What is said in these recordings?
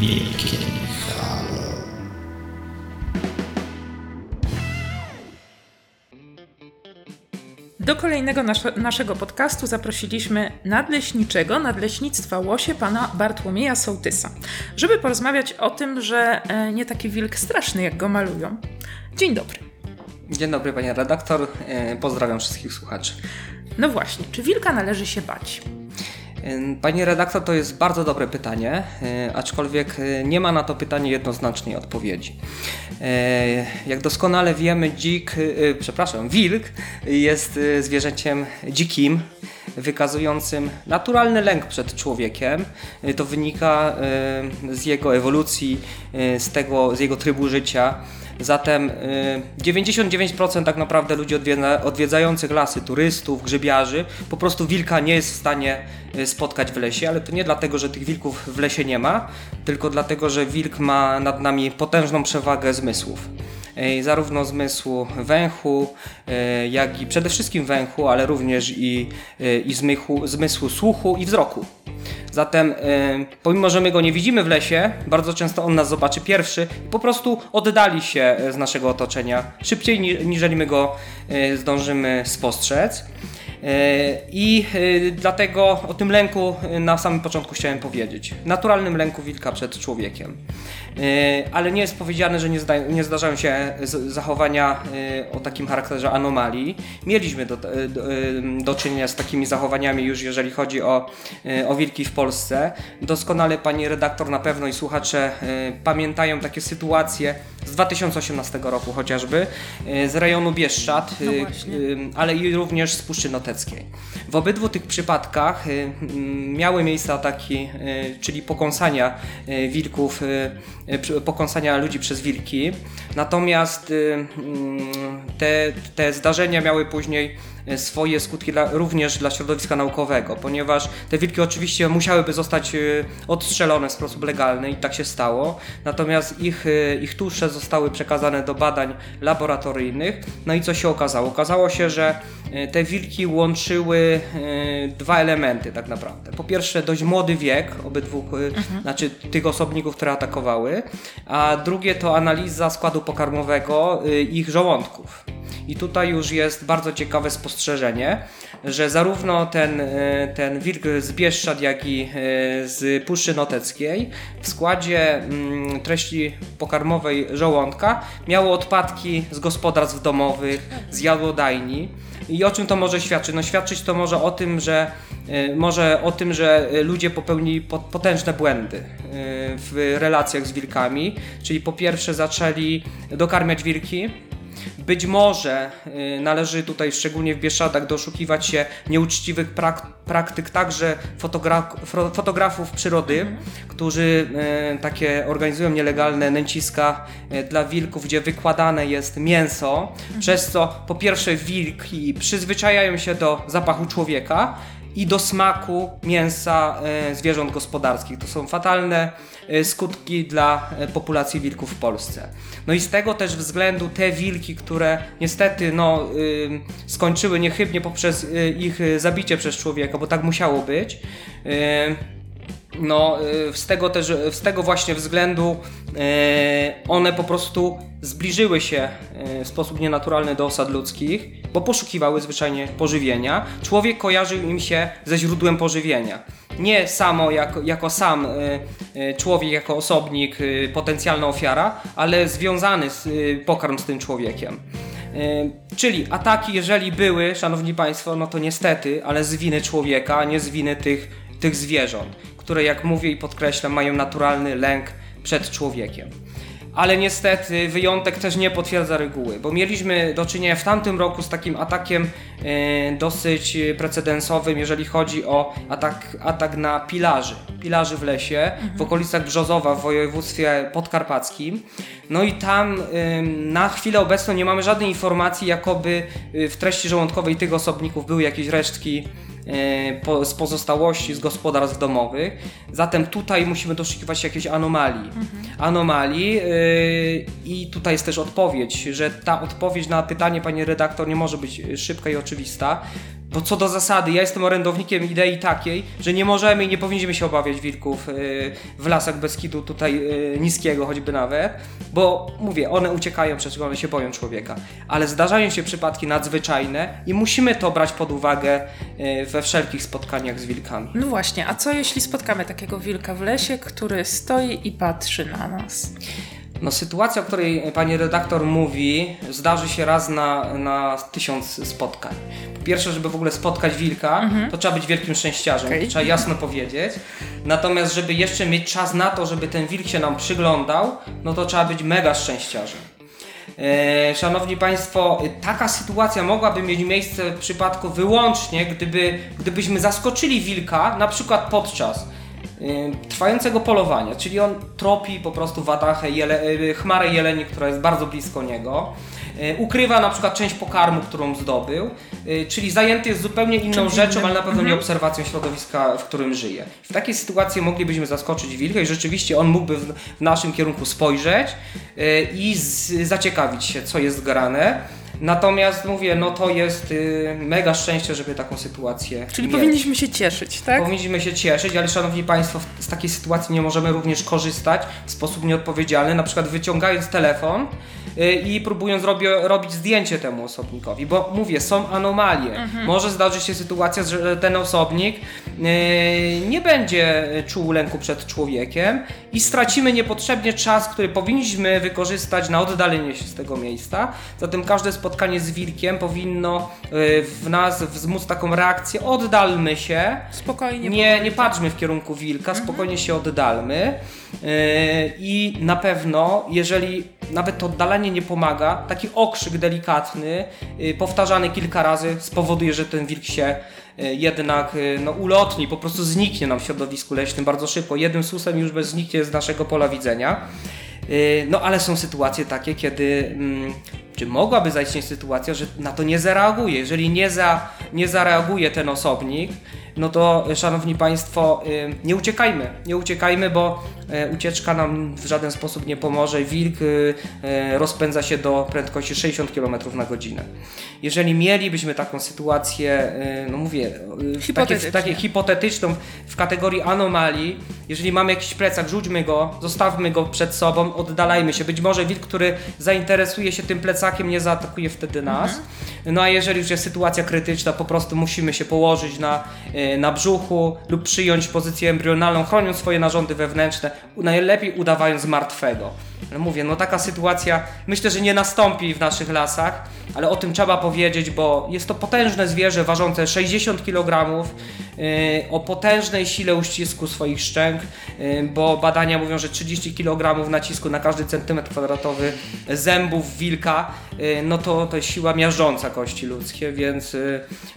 Wielkie Halo. Do kolejnego nasze, naszego podcastu zaprosiliśmy nadleśniczego Nadleśnictwa Łosie, pana Bartłomieja Sołtysa, żeby porozmawiać o tym, że e, nie taki wilk straszny, jak go malują. Dzień dobry. Dzień dobry, panie redaktor. E, Pozdrawiam wszystkich słuchaczy. No właśnie, czy wilka należy się bać? Panie redaktor, to jest bardzo dobre pytanie, e, aczkolwiek e, nie ma na to pytanie jednoznacznej odpowiedzi. E, Jak doskonale wiemy, dzik, przepraszam, wilk jest zwierzęciem dzikim, wykazującym naturalny lęk przed człowiekiem. To wynika z jego ewolucji, z, tego, z jego trybu życia. Zatem y, 99% tak naprawdę ludzi odwiedza, odwiedzających lasy, turystów, grzybiarzy, po prostu wilka nie jest w stanie y, spotkać w lesie, ale to nie dlatego, że tych wilków w lesie nie ma, tylko dlatego, że wilk ma nad nami potężną przewagę zmysłów. Y, Zarówno zmysłu węchu, y, jak i przede wszystkim węchu, ale również i, y, i zmychu, zmysłu słuchu i wzroku. Zatem, pomimo że my go nie widzimy w lesie, bardzo często on nas zobaczy pierwszy i po prostu oddali się z naszego otoczenia szybciej ni- niżeli my go zdążymy spostrzec. Y, I y, dlatego o tym lęku y, na samym początku chciałem powiedzieć. Naturalnym lęku wilka przed człowiekiem. Ale nie jest powiedziane, że nie, zda, nie zdarzają się zachowania o takim charakterze anomalii. Mieliśmy do, do, do czynienia z takimi zachowaniami już jeżeli chodzi o, o wilki w Polsce. Doskonale pani redaktor na pewno i słuchacze pamiętają takie sytuacje z 2018 roku chociażby, y, z rejonu Bieszczad, No właśnie. y, ale i również z Puszczy Noteckiej. W obydwu tych przypadkach miały miejsce ataki, czyli pokąsania wilków, pokąsania ludzi przez wilki. Natomiast te, te zdarzenia miały później swoje skutki dla, również dla środowiska naukowego, ponieważ te wilki oczywiście musiałyby zostać y, odstrzelone w sposób legalny i tak się stało, natomiast ich, y, ich tusze zostały przekazane do badań laboratoryjnych. No i co się okazało? Okazało się, że te wilki łączyły dwa elementy tak naprawdę. Po pierwsze dość młody wiek obydwu, y, znaczy tych osobników, które atakowały, a drugie to analiza składu pokarmowego ich żołądków. I tutaj już jest bardzo ciekawe spostrzeżenie, że zarówno ten, e, ten wilk z Bieszczad, jak i e, z Puszczy Noteckiej w składzie mm, treści pokarmowej żołądka miało odpadki z gospodarstw domowych, z jadłodajni. I o czym to może świadczyć? No świadczyć to może o tym, że e, może o tym, że ludzie popełnili pot- potężne błędy w relacjach z wilkami, czyli po pierwsze zaczęli dokarmiać wilki, być może y, należy tutaj, szczególnie w Bieszczadach, doszukiwać się nieuczciwych prak praktyk także fotogra fotografów przyrody, którzy y, takie organizują nielegalne nęciska y, dla wilków, gdzie wykładane jest mięso, przez co po pierwsze wilki przyzwyczajają się do zapachu człowieka, i do smaku mięsa e, zwierząt gospodarskich. To są fatalne e, skutki dla e, populacji wilków w Polsce. No i z tego też względu te wilki, które niestety no, skończyły niechybnie poprzez ich zabicie przez człowieka, bo tak musiało być. No, y, z tego też, z tego właśnie względu y, one po prostu zbliżyły się y, w sposób nienaturalny do osad ludzkich, bo poszukiwały zwyczajnie pożywienia. Człowiek kojarzył im się ze źródłem pożywienia. Nie samo jako, jako sam człowiek, jako osobnik, potencjalna ofiara, ale związany z, pokarm z tym człowiekiem. Czyli ataki, jeżeli były, szanowni państwo, no to niestety, ale z winy człowieka, a nie z winy tych, tych zwierząt, które, jak mówię i podkreślam, mają naturalny lęk przed człowiekiem. Ale niestety wyjątek też nie potwierdza reguły, bo mieliśmy do czynienia w tamtym roku z takim atakiem e, dosyć e, precedensowym, jeżeli chodzi o atak, atak na pilarzy. Pilarzy w lesie, w okolicach Brzozowa w województwie podkarpackim. No i tam na chwilę obecną nie mamy żadnej informacji, jakoby y, w treści żołądkowej tych osobników były jakieś resztki po, z pozostałości z gospodarstw domowych. Zatem tutaj musimy doszukiwać się jakiejś anomalii. Anomalii y, i tutaj jest też odpowiedź, że ta odpowiedź na pytanie pani redaktor nie może być szybka i oczywista. Bo co do zasady, ja jestem orędownikiem idei takiej, że nie możemy i nie powinniśmy się obawiać wilków y, w lasach Beskidu tutaj y, niskiego choćby nawet, bo mówię, one uciekają przed czym one się boją człowieka. Ale zdarzają się przypadki nadzwyczajne i musimy to brać pod uwagę y, we wszelkich spotkaniach z wilkami. No właśnie, a co jeśli spotkamy takiego wilka w lesie, który stoi i patrzy na nas? No sytuacja, o której pani redaktor mówi, zdarzy się raz na, na tysiąc spotkań. Po pierwsze, żeby w ogóle spotkać wilka, to trzeba być wielkim szczęściarzem, to trzeba jasno powiedzieć. Natomiast, żeby jeszcze mieć czas na to, żeby ten wilk się nam przyglądał, no to trzeba być mega szczęściarzem. E, Szanowni Państwo, taka sytuacja mogłaby mieć miejsce w przypadku wyłącznie, gdyby, gdybyśmy zaskoczyli wilka, na przykład podczas trwającego polowania, czyli on tropi po prostu watachę, jele, e, chmarę jeleni, która jest bardzo blisko niego, e, ukrywa na przykład część pokarmu, którą zdobył, czyli zajęty jest zupełnie inną Czymś rzeczą, ale na pewno nie obserwacją środowiska, w którym żyje. W takiej sytuacji moglibyśmy zaskoczyć wilka i rzeczywiście on mógłby w, naszym kierunku spojrzeć i zaciekawić się, co jest grane. Natomiast mówię, no to jest y, mega szczęście, żeby taką sytuację Czyli mieć. powinniśmy się cieszyć, tak? Powinniśmy się cieszyć, ale szanowni Państwo, z takiej sytuacji nie możemy również korzystać w sposób nieodpowiedzialny, na przykład wyciągając telefon i próbując robi, robić zdjęcie temu osobnikowi, bo mówię, są anomalie. Może zdarzyć się sytuacja, że ten osobnik y, nie będzie czuł lęku przed człowiekiem i stracimy niepotrzebnie czas, który powinniśmy wykorzystać na oddalenie się z tego miejsca. Zatem każde spotkanie z wilkiem powinno y, w nas wzmóc taką reakcję, oddalmy się, Spokojnie. nie, nie patrzmy w kierunku wilka, spokojnie się oddalmy. Yy, I na pewno, jeżeli nawet to oddalenie nie pomaga, taki okrzyk delikatny, yy, powtarzany kilka razy, spowoduje, że ten wilk się yy, jednak no, ulotni, po prostu zniknie nam w środowisku leśnym bardzo szybko. Jednym susem już bez zniknie z naszego pola widzenia. No ale są sytuacje takie, kiedy mm, czy mogłaby zaistnieć sytuacja, że na to nie zareaguje. Jeżeli nie, za, nie zareaguje ten osobnik, no to y, szanowni Państwo, y, nie uciekajmy, nie uciekajmy, bo y, ucieczka nam w żaden sposób nie pomoże. Wilk rozpędza się do prędkości 60 km na godzinę. Jeżeli mielibyśmy taką sytuację, no mówię, takie, takie hipotetyczną w kategorii anomalii, jeżeli mamy jakiś plecak, rzućmy go, zostawmy go przed sobą, oddalajmy się. Być może wilk, który zainteresuje się tym plecakiem, nie zaatakuje wtedy nas. No a jeżeli już jest sytuacja krytyczna, po prostu musimy się położyć na, y, na brzuchu lub przyjąć pozycję embrionalną, chroniąc swoje narządy wewnętrzne, najlepiej udawając martwego. Ale mówię, no taka sytuacja myślę, że nie nastąpi w naszych lasach, ale o tym trzeba powiedzieć, bo jest to potężne zwierzę ważące 60 kg, yy, o potężnej sile uścisku swoich szczęk, yy, bo badania mówią, że 30 kg nacisku na każdy centymetr kwadratowy zębów wilka, yy, no to, to jest siła miażdżąca kości ludzkie, więc,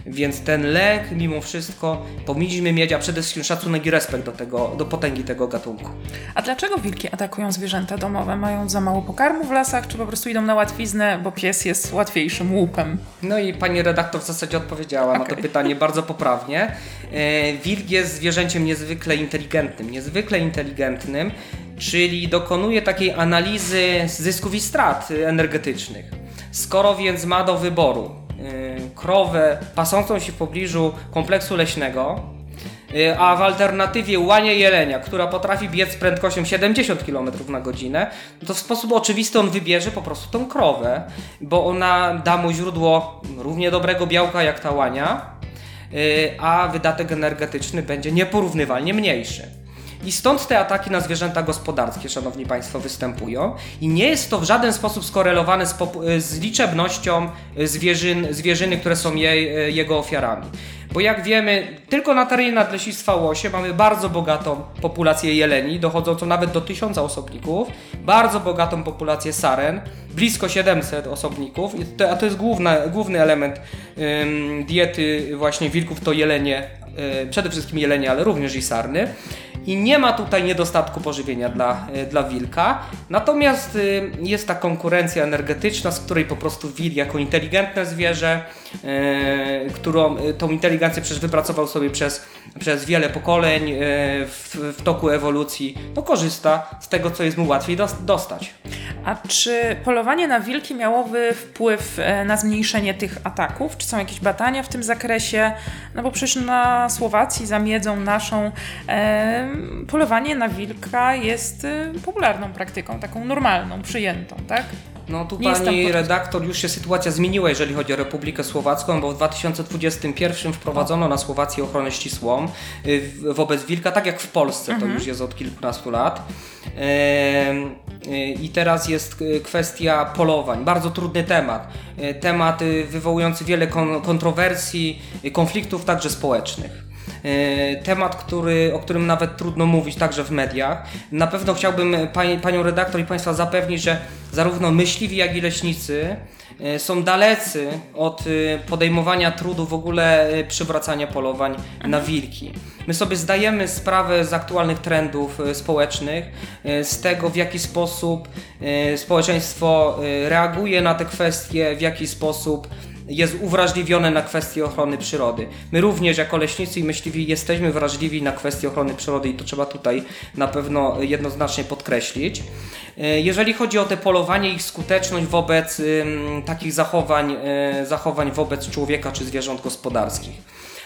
więc ten lek mimo wszystko powinniśmy mieć, a przede wszystkim szacunek i respekt do, tego, do potęgi tego gatunku. A dlaczego wilki atakują zwierzęta domowe? Mają za mało pokarmu w lasach, czy po prostu idą na łatwiznę, bo pies jest łatwiejszym łupem? No i pani redaktor w zasadzie odpowiedziała na to pytanie bardzo poprawnie. E, Wilk jest zwierzęciem niezwykle inteligentnym, niezwykle inteligentnym, czyli dokonuje takiej analizy zysków i strat energetycznych. Skoro więc ma do wyboru e, krowę pasącą się w pobliżu kompleksu leśnego, a w alternatywie łanie jelenia, która potrafi biec z prędkością 70 km na godzinę, to w sposób oczywisty on wybierze po prostu tą krowę, bo ona da mu źródło równie dobrego białka jak ta łania, y, a wydatek energetyczny będzie nieporównywalnie mniejszy. I stąd te ataki na zwierzęta gospodarskie, szanowni państwo, występują. I nie jest to w żaden sposób skorelowane z, z liczebnością zwierzyn, zwierzyny, które są jej, jego ofiarami. Bo jak wiemy, tylko na terenie Nadleśnictwa Łosie mamy bardzo bogatą populację jeleni, dochodzącą nawet do 1000 osobników, bardzo bogatą populację saren, blisko 700 osobników, a to jest główna, główny element ym, diety właśnie wilków, to jelenie, y, przede wszystkim jelenie, ale również i sarny. I nie ma tutaj niedostatku pożywienia dla, y, dla wilka. Natomiast y, jest ta konkurencja energetyczna, z której po prostu wilk jako inteligentne zwierzę, y, którą y, tą inteligencję przecież wypracował sobie przez, przez wiele pokoleń w, w toku ewolucji, no korzysta z tego, co jest mu łatwiej dos- dostać. A czy polowanie na wilki miałoby wpływ e, na zmniejszenie tych ataków? Czy są jakieś badania w tym zakresie? No bo przecież na Słowacji, za miedzą naszą, e, polowanie na wilka jest e, popularną praktyką, taką normalną, przyjętą, tak? No tu Nie pani redaktor, już się sytuacja zmieniła, jeżeli chodzi o Republikę Słowacką, bo w 2021 wprowadzono na Słowację ochronę ścisłą y, wobec wilka, tak jak w Polsce, to już jest od kilkunastu lat. Y, I teraz jest y, kwestia polowań. Bardzo trudny temat. Y, Temat y, wywołujący wiele kon- kontrowersji, y, konfliktów także społecznych. E, Temat, który, o którym nawet trudno mówić także w mediach. Na pewno chciałbym pani, panią redaktor i państwa zapewnić, że zarówno myśliwi, jak i leśnicy e, są dalecy od e, podejmowania trudu w ogóle przywracania polowań na wilki. My sobie zdajemy sprawę z aktualnych trendów społecznych, z tego w jaki sposób społeczeństwo reaguje na te kwestie, w jaki sposób jest uwrażliwione na kwestie ochrony przyrody. My również jako leśnicy i myśliwi jesteśmy wrażliwi na kwestie ochrony przyrody i to trzeba tutaj na pewno jednoznacznie podkreślić. E, Jeżeli chodzi o te polowanie i ich skuteczność wobec takich zachowań, e, zachowań wobec człowieka czy zwierząt gospodarskich.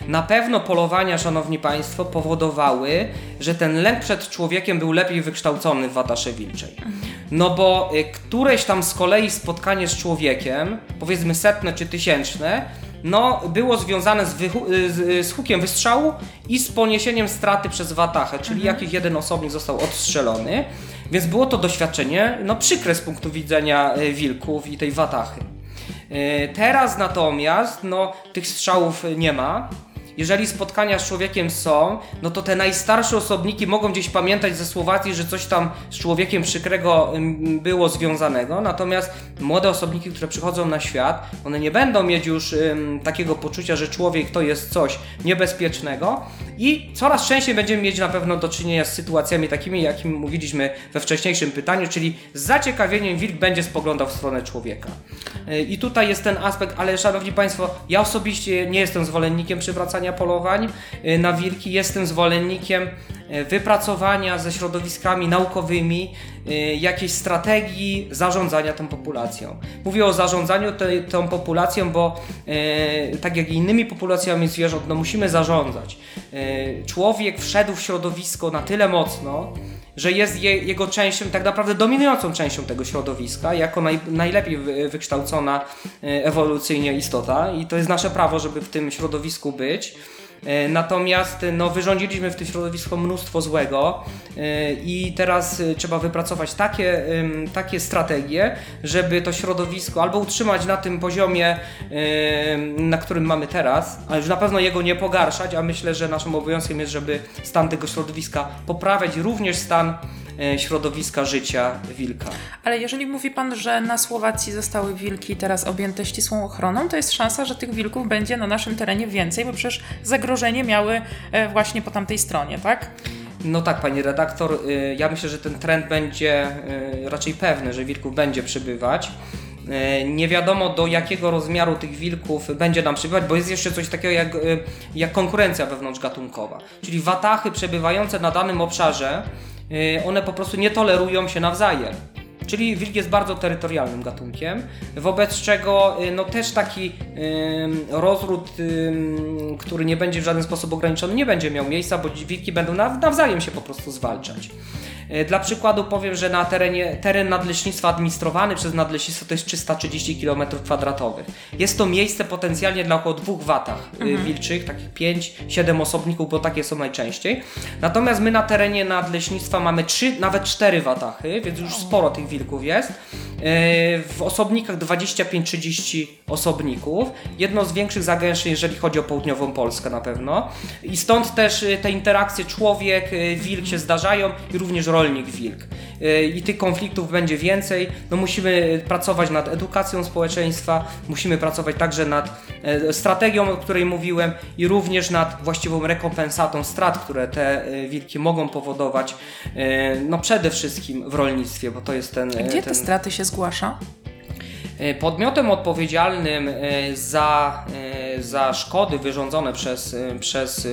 Na pewno polowania, szanowni państwo, powodowały, że ten lęk przed człowiekiem był lepiej wykształcony w Watasze Wilczej. No bo y, któreś tam z kolei spotkanie z człowiekiem, powiedzmy setne czy tysięczne, no było związane z, y, z, y, z hukiem wystrzału i z poniesieniem straty przez Watachę, czyli jakiś jeden osobnik został odstrzelony, więc było to doświadczenie no przykre z punktu widzenia wilków i tej Watachy. Y, Teraz natomiast no, tych strzałów nie ma. Jeżeli spotkania z człowiekiem są, no to te najstarsze osobniki mogą gdzieś pamiętać ze Słowacji, że coś tam z człowiekiem przykrego było związanego, natomiast młode osobniki, które przychodzą na świat, one nie będą mieć już takiego poczucia, że człowiek to jest coś niebezpiecznego i coraz częściej będziemy mieć na pewno do czynienia z sytuacjami takimi, jakim mówiliśmy we wcześniejszym pytaniu, czyli z zaciekawieniem wilk będzie spoglądał w stronę człowieka. Yy, I tutaj jest ten aspekt, ale szanowni Państwo, ja osobiście nie jestem zwolennikiem przywracania polowań. Yy, na wilki, jestem zwolennikiem yy, wypracowania ze środowiskami naukowymi jakiejś strategii zarządzania tą populacją. Mówię o zarządzaniu tą populacją, bo yy, tak jak i innymi populacjami zwierząt, no musimy zarządzać. Yy, Człowiek wszedł w środowisko na tyle mocno, że jest je, jego częścią, tak naprawdę dominującą częścią tego środowiska, jako naj, najlepiej wy, wykształcona ewolucyjnie istota i to jest nasze prawo, żeby w tym środowisku być. E, Natomiast e, no, wyrządziliśmy w tym środowisku mnóstwo złego e, i teraz trzeba wypracować takie, takie strategie, żeby to środowisko albo utrzymać na tym poziomie, na którym mamy teraz, ale już na pewno jego nie pogarszać, a myślę, że naszym obowiązkiem jest, żeby stan tego środowiska poprawiać, również stan środowiska życia wilka. Ale jeżeli mówi Pan, że na Słowacji zostały wilki teraz objęte ścisłą ochroną, to jest szansa, że tych wilków będzie na naszym terenie więcej, bo przecież zagrożenie miały e, właśnie po tamtej stronie, tak? No tak, pani redaktor, y, ja myślę, że ten trend będzie raczej pewny, że wilków będzie przybywać. Nie wiadomo do jakiego rozmiaru tych wilków będzie nam przybywać, bo jest jeszcze coś takiego jak, jak konkurencja wewnątrzgatunkowa. Czyli watachy przebywające na danym obszarze, one po prostu nie tolerują się nawzajem. Czyli wilk jest bardzo terytorialnym gatunkiem, wobec czego y, no, też taki ym, rozród, ym, który nie będzie w żaden sposób ograniczony, nie będzie miał miejsca, bo wilki będą naw- nawzajem się po prostu zwalczać. Y, Dla przykładu powiem, że na terenie, teren nadleśnictwa administrowany przez nadleśnictwo to jest 330 km2. Jest to miejsce potencjalnie dla około dwóch watach y, wilczych, takich 5-7 osobników, bo takie są najczęściej. Natomiast my na terenie nadleśnictwa mamy 3, nawet 4 watachy, więc już sporo tych wilków jest. Y, W osobnikach 25-30 osobników. Jedno z większych zagęszczeń, jeżeli chodzi o południową Polskę na pewno. I stąd też y, te interakcje człowiek-wilk się zdarzają i również rolnik-wilk. Y, I tych konfliktów będzie więcej. No musimy pracować nad edukacją społeczeństwa, musimy pracować także nad e, strategią, o której mówiłem i również nad właściwą rekompensatą strat, które te e, wilki mogą powodować. No przede wszystkim w rolnictwie, bo to jest ten... Gdzie ten... te straty się zgłasza? Podmiotem odpowiedzialnym za, za szkody wyrządzone przez, przez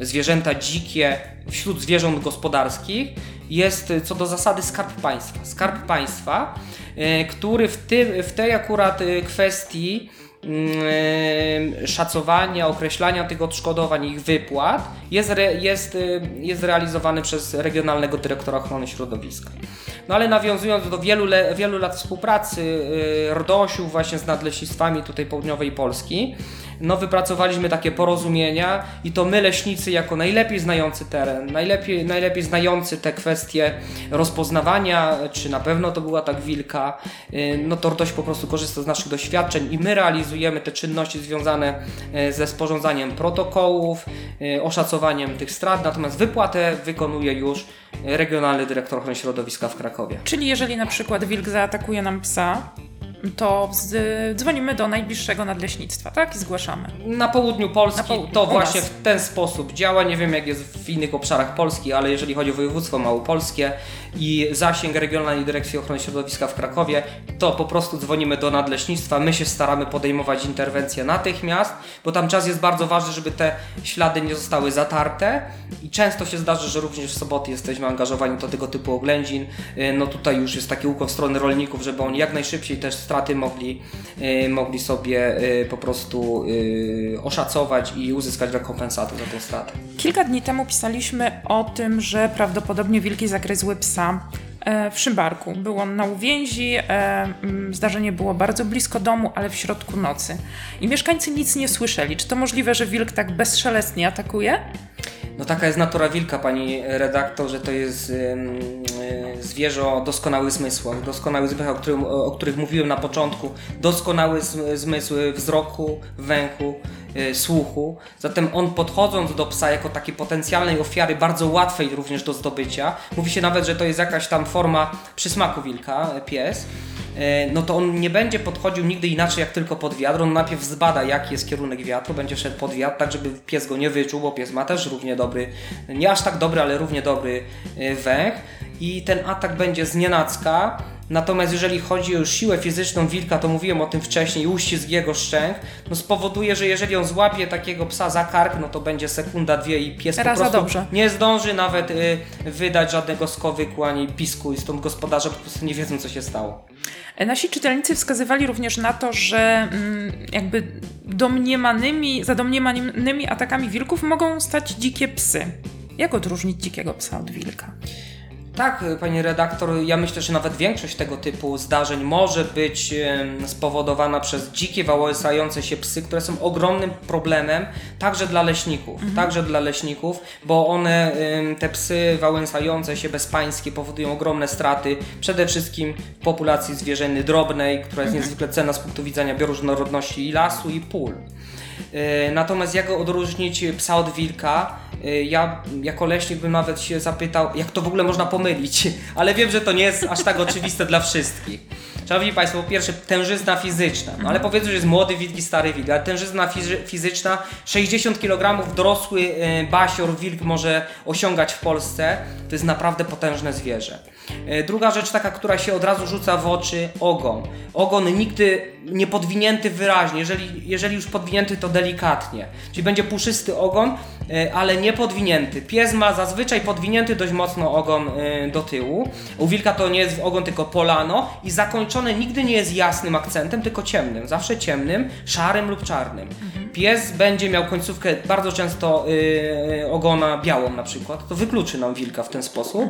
zwierzęta dzikie wśród zwierząt gospodarskich jest co do zasady skarb państwa. Skarb państwa, e, który w, tym, w tej akurat e, kwestii mm, szacowania, określania tych odszkodowań, ich wypłat jest, jest, e, jest realizowany przez Regionalnego Dyrektora Ochrony Środowiska. No ale nawiązując do wielu, le, wielu lat współpracy RDOŚ-u właśnie z nadleśnictwami tutaj południowej Polski, no wypracowaliśmy takie porozumienia i to my leśnicy jako najlepiej znający teren, najlepiej, najlepiej znający te kwestie rozpoznawania, czy na pewno to była tak wilka, y, no to dość po prostu korzysta z naszych doświadczeń i my realizujemy te czynności związane y, ze sporządzaniem protokołów, y, oszacowaniem tych strat, natomiast wypłatę wykonuje już Regionalny Dyrektor Ochrony Środowiska w Krakowie. Czyli jeżeli na przykład wilk zaatakuje nam psa, to z, dzwonimy do najbliższego nadleśnictwa, tak? I zgłaszamy. Na południu Polski Na południu, to właśnie w ten sposób działa. Nie wiem, jak jest w innych obszarach Polski, ale jeżeli chodzi o województwo małopolskie i zasięg Regionalnej Dyrekcji Ochrony Środowiska w Krakowie, to po prostu dzwonimy do nadleśnictwa. My się staramy podejmować interwencje natychmiast, bo tam czas jest bardzo ważny, żeby te ślady nie zostały zatarte i często się zdarzy, że również w soboty jesteśmy angażowani do tego typu oględzin. Y, No tutaj już jest taki ukłon w stronę rolników, żeby oni jak najszybciej też straty mogli, y, mogli sobie y, po prostu oszacować i uzyskać rekompensatę za tę stratę. Kilka dni temu pisaliśmy o tym, że prawdopodobnie wilki zagryzły psa e, w Szymbarku. Był on na uwięzi, e, mm, zdarzenie było bardzo blisko domu, ale w środku nocy. I mieszkańcy nic nie słyszeli. Czy to możliwe, że wilk tak bezszelestnie atakuje? No taka jest natura wilka, pani redaktor, że to jest y, zwierzę o doskonałych zmysłach. Doskonały zmysł, o, którym, o, których mówiłem na początku. Doskonały zm- zmysł wzroku, węchu, słuchu. Zatem on podchodząc do psa jako takiej potencjalnej ofiary, bardzo łatwej również do zdobycia, mówi się nawet, że to jest jakaś tam forma przysmaku wilka, y, pies, y, no to on nie będzie podchodził nigdy inaczej jak tylko pod wiatr. On najpierw zbada jaki jest kierunek wiatru, będzie szedł pod wiatr, tak żeby pies go nie wyczuł, bo pies ma też równie dobry, nie aż tak dobry, ale równie dobry węch i ten atak będzie z nienacka. Natomiast jeżeli chodzi o siłę fizyczną wilka, to mówiłem o tym wcześniej, uścisk jego szczęk, no spowoduje, że jeżeli on złapie takiego psa za kark, no to będzie sekunda, dwie i pies Raz po prostu dobrze. nie zdąży nawet y, wydać żadnego skowyku ani pisku i stąd gospodarze po prostu nie wiedzą co się stało. Nasi czytelnicy wskazywali również na to, że mm, jakby domniemanymi, za domniemanymi atakami wilków mogą stać dzikie psy. Jak odróżnić dzikiego psa od wilka? Tak, pani redaktor, ja myślę, że nawet większość tego typu zdarzeń może być spowodowana przez dzikie, wałęsające się psy, które są ogromnym problemem także dla leśników, także dla leśników, bo one, te psy wałęsające się bezpańskie powodują ogromne straty, przede wszystkim w populacji zwierzyny drobnej, która jest niezwykle cenna z punktu widzenia bioróżnorodności i lasu i pól. E, Natomiast jak odróżnić psa od wilka? E, Ja jako leśnik bym nawet się zapytał, jak to w ogóle można pomylić, ale wiem, że to nie jest aż tak oczywiste dla wszystkich. Szanowni Państwo, po pierwsze tężyzna fizyczna, no ale powiedzmy, że jest młody wilk i stary wilk, ale tężyzna fizy- fizyczna 60 kg dorosły e, basior wilk może osiągać w Polsce, to jest naprawdę potężne zwierzę. E, Druga rzecz taka, która się od razu rzuca w oczy, ogon. Ogon nigdy nie podwinięty wyraźnie, jeżeli, jeżeli już podwinięty to delikatnie. Czyli będzie puszysty ogon, e, ale nie podwinięty. Pies ma zazwyczaj podwinięty dość mocno ogon do tyłu. U wilka to nie jest ogon, tylko polano i zakończone nigdy nie jest jasnym akcentem, tylko ciemnym. Zawsze ciemnym, szarym lub czarnym. Pies będzie miał końcówkę bardzo często e, ogona białą na przykład. To wykluczy nam wilka w ten sposób.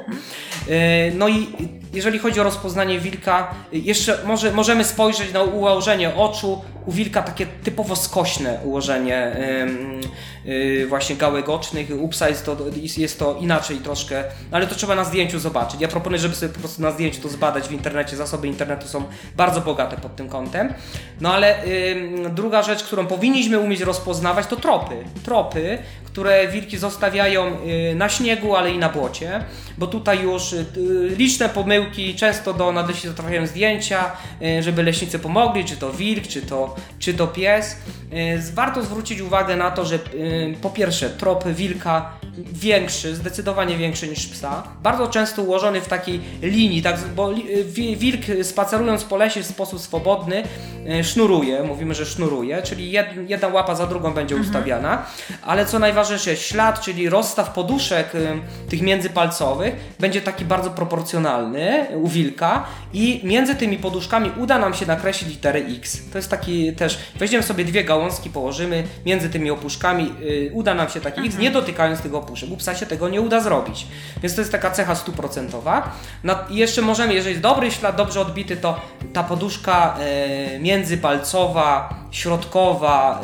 E, No i jeżeli chodzi o rozpoznanie wilka, jeszcze może, możemy spojrzeć na ułożenie oczu. U wilka takie typowo skośne ułożenie y, właśnie gałek ocznych. U psa jest to, jest to inaczej troszkę, ale to trzeba na zdjęciu zobaczyć. Ja proponuję, żeby sobie po prostu na zdjęciu to zbadać w internecie. Zasoby internetu są bardzo bogate pod tym kątem. No ale druga rzecz, którą powinniśmy umieć rozpoznawać, to tropy. Tropy, które wilki zostawiają y, na śniegu, ale i na błocie, bo tutaj już y, liczne pomyłki, często do nadleśnictwa trafiają zdjęcia, y, żeby leśnicy pomogli, czy to wilk, czy to, czy to pies. Y, Warto zwrócić uwagę na to, że y, po pierwsze trop wilka większy, zdecydowanie większy niż psa, bardzo często ułożony w takiej linii, tak, bo wi- wilk spacerując po lesie w sposób swobodny sznuruje, mówimy, że sznuruje, czyli jed, jedna łapa za drugą będzie ustawiana, ale co najważniejsze, ślad, czyli rozstaw poduszek tych międzypalcowych będzie taki bardzo proporcjonalny u wilka i między tymi poduszkami uda nam się nakreślić literę X. To jest taki też, weźmiemy sobie dwie gałązki, położymy między tymi opuszkami, y, uda nam się taki X, nie dotykając tych opuszek. U psa się tego nie uda zrobić. Więc to jest taka cecha stuprocentowa. Na- I jeszcze możemy, jeżeli jest dobry ślad, dobrze odbity, to ta poduszka y, międzypalcowa, środkowa,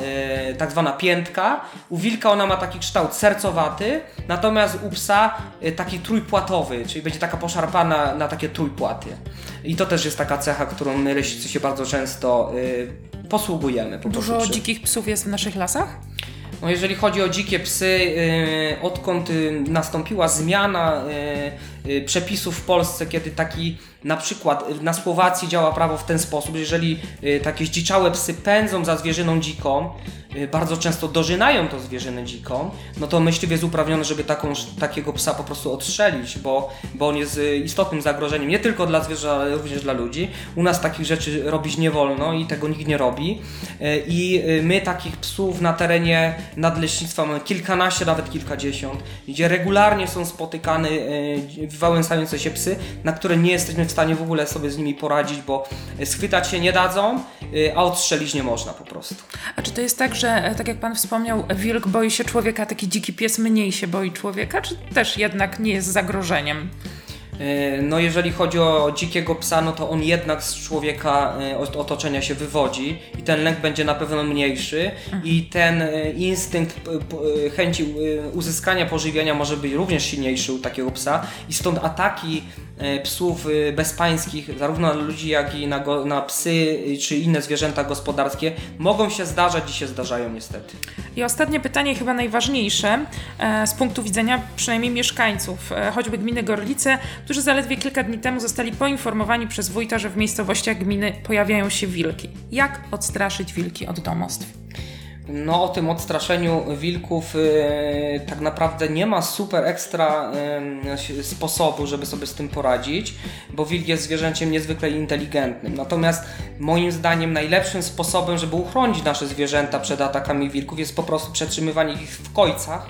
y, tak zwana piętka. U wilka ona ma taki kształt sercowaty, natomiast u psa y, taki trójpłatowy, czyli będzie taka poszarpana na takie trójpłaty. I to też jest taka cecha, którą my leśnicy się bardzo często y, posługujemy. Po Dużo prostu dzikich psów jest w naszych lasach? no jeżeli chodzi o dzikie psy, y, odkąd y, nastąpiła zmiana y, przepisów w Polsce, kiedy taki na przykład y, na Słowacji działa prawo w ten sposób, że jeżeli y, takie zdziczałe psy pędzą za zwierzyną dziką, y, bardzo często dożynają to zwierzynę dziką, no to myśliwy jest uprawniony, żeby taką, takiego psa po prostu odstrzelić, bo, bo on jest y, istotnym zagrożeniem nie tylko dla zwierząt, ale również dla ludzi. U nas takich rzeczy robić nie wolno i tego nikt nie robi. Y, I y, my takich psów na terenie nadleśnictwa mamy kilkanaście, nawet kilkadziesiąt, gdzie regularnie są spotykane y, wałęsające się psy, na które nie jesteśmy w stanie w ogóle sobie z nimi poradzić, bo y, schwytać się nie dadzą, y, a odstrzelić nie można po prostu. A czy to jest tak, że e, tak jak pan wspomniał, wilk boi się człowieka, taki dziki pies mniej się boi człowieka, czy też jednak nie jest zagrożeniem? E, No jeżeli chodzi o dzikiego psa, no to on jednak z człowieka e, od otoczenia się wywodzi i ten lęk będzie na pewno mniejszy i ten e, instynkt chęci uzyskania pożywienia może być również silniejszy u takiego psa i stąd ataki psów e, bezpańskich, zarówno na ludzi, jak i na, go, na psy e, czy inne zwierzęta gospodarskie mogą się zdarzać i się zdarzają niestety. I ostatnie pytanie, chyba najważniejsze, e, z punktu widzenia przynajmniej mieszkańców, e, choćby gminy Gorlice, którzy zaledwie kilka dni temu zostali poinformowani przez wójta, że w miejscowościach gminy pojawiają się wilki. Jak odstraszyć wilki od domostw? No o tym odstraszeniu wilków y, tak naprawdę nie ma super ekstra y, sposobu, żeby sobie z tym poradzić, bo wilk jest zwierzęciem niezwykle inteligentnym. Natomiast moim zdaniem najlepszym sposobem, żeby uchronić nasze zwierzęta przed atakami wilków jest po prostu przetrzymywanie ich w kojcach.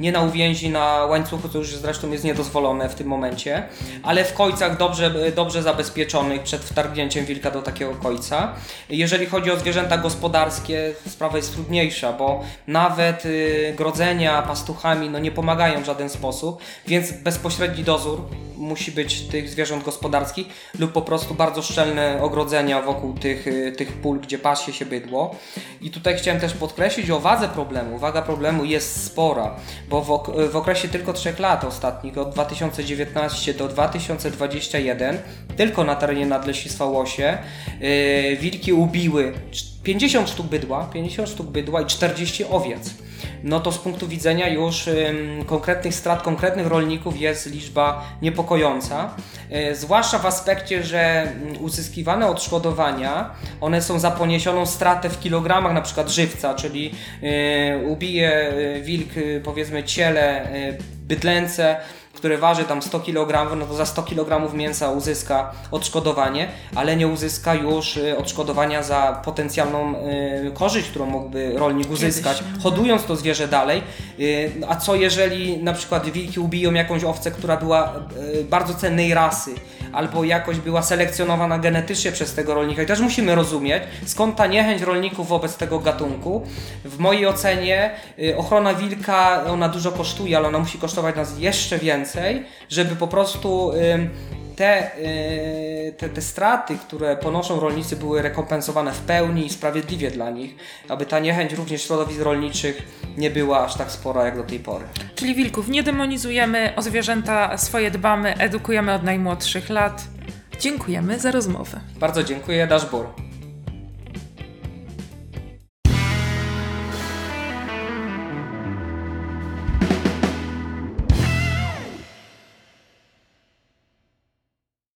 Nie na uwięzi, na łańcuchu, co już zresztą jest niedozwolone w tym momencie, ale w kojcach dobrze, dobrze zabezpieczonych przed wtargnięciem wilka do takiego kojca. Jeżeli chodzi o zwierzęta gospodarskie, sprawa jest trudniejsza, bo nawet y, grodzenia pastuchami no, nie pomagają w żaden sposób, więc bezpośredni dozór musi być tych zwierząt gospodarskich lub po prostu bardzo szczelne ogrodzenia wokół tych, y, tych pól, gdzie pasie się bydło. I tutaj chciałem też podkreślić o wadze problemu. Waga problemu jest spora, bo w, ok- w okresie tylko 3 lat ostatnich, od 2019 do 2021, tylko na terenie Nadleśnictwa Łosie, yy, wilki ubiły cz- 50 sztuk bydła, 50 sztuk bydła i 40 owiec. No to z punktu widzenia już konkretnych strat, konkretnych rolników jest liczba niepokojąca. Yy, zwłaszcza w aspekcie, że mm, uzyskiwane odszkodowania, one są za poniesioną stratę w kilogramach na przykład żywca, czyli yy, ubije yy, wilk powiedzmy ciele bydlęce, które waży tam 100 kg, no to za 100 kg mięsa uzyska odszkodowanie, ale nie uzyska już y, odszkodowania za potencjalną y, korzyść, którą mógłby rolnik uzyskać, hodując to zwierzę dalej. Y, a co jeżeli na przykład wilki ubiją jakąś owcę, która była bardzo cennej rasy, albo jakoś była selekcjonowana genetycznie przez tego rolnika. I też musimy rozumieć, skąd ta niechęć rolników wobec tego gatunku. W mojej ocenie y, ochrona wilka, ona dużo kosztuje, ale ona musi kosztować nas jeszcze więcej, żeby po prostu te, y, te, te straty, które ponoszą rolnicy, były rekompensowane w pełni i sprawiedliwie dla nich, aby ta niechęć również środowisk rolniczych nie była aż tak spora jak do tej pory. Czyli wilków nie demonizujemy, o zwierzęta swoje dbamy, edukujemy od najmłodszych lat. Dziękujemy za rozmowę. Bardzo dziękuję, Daszbur.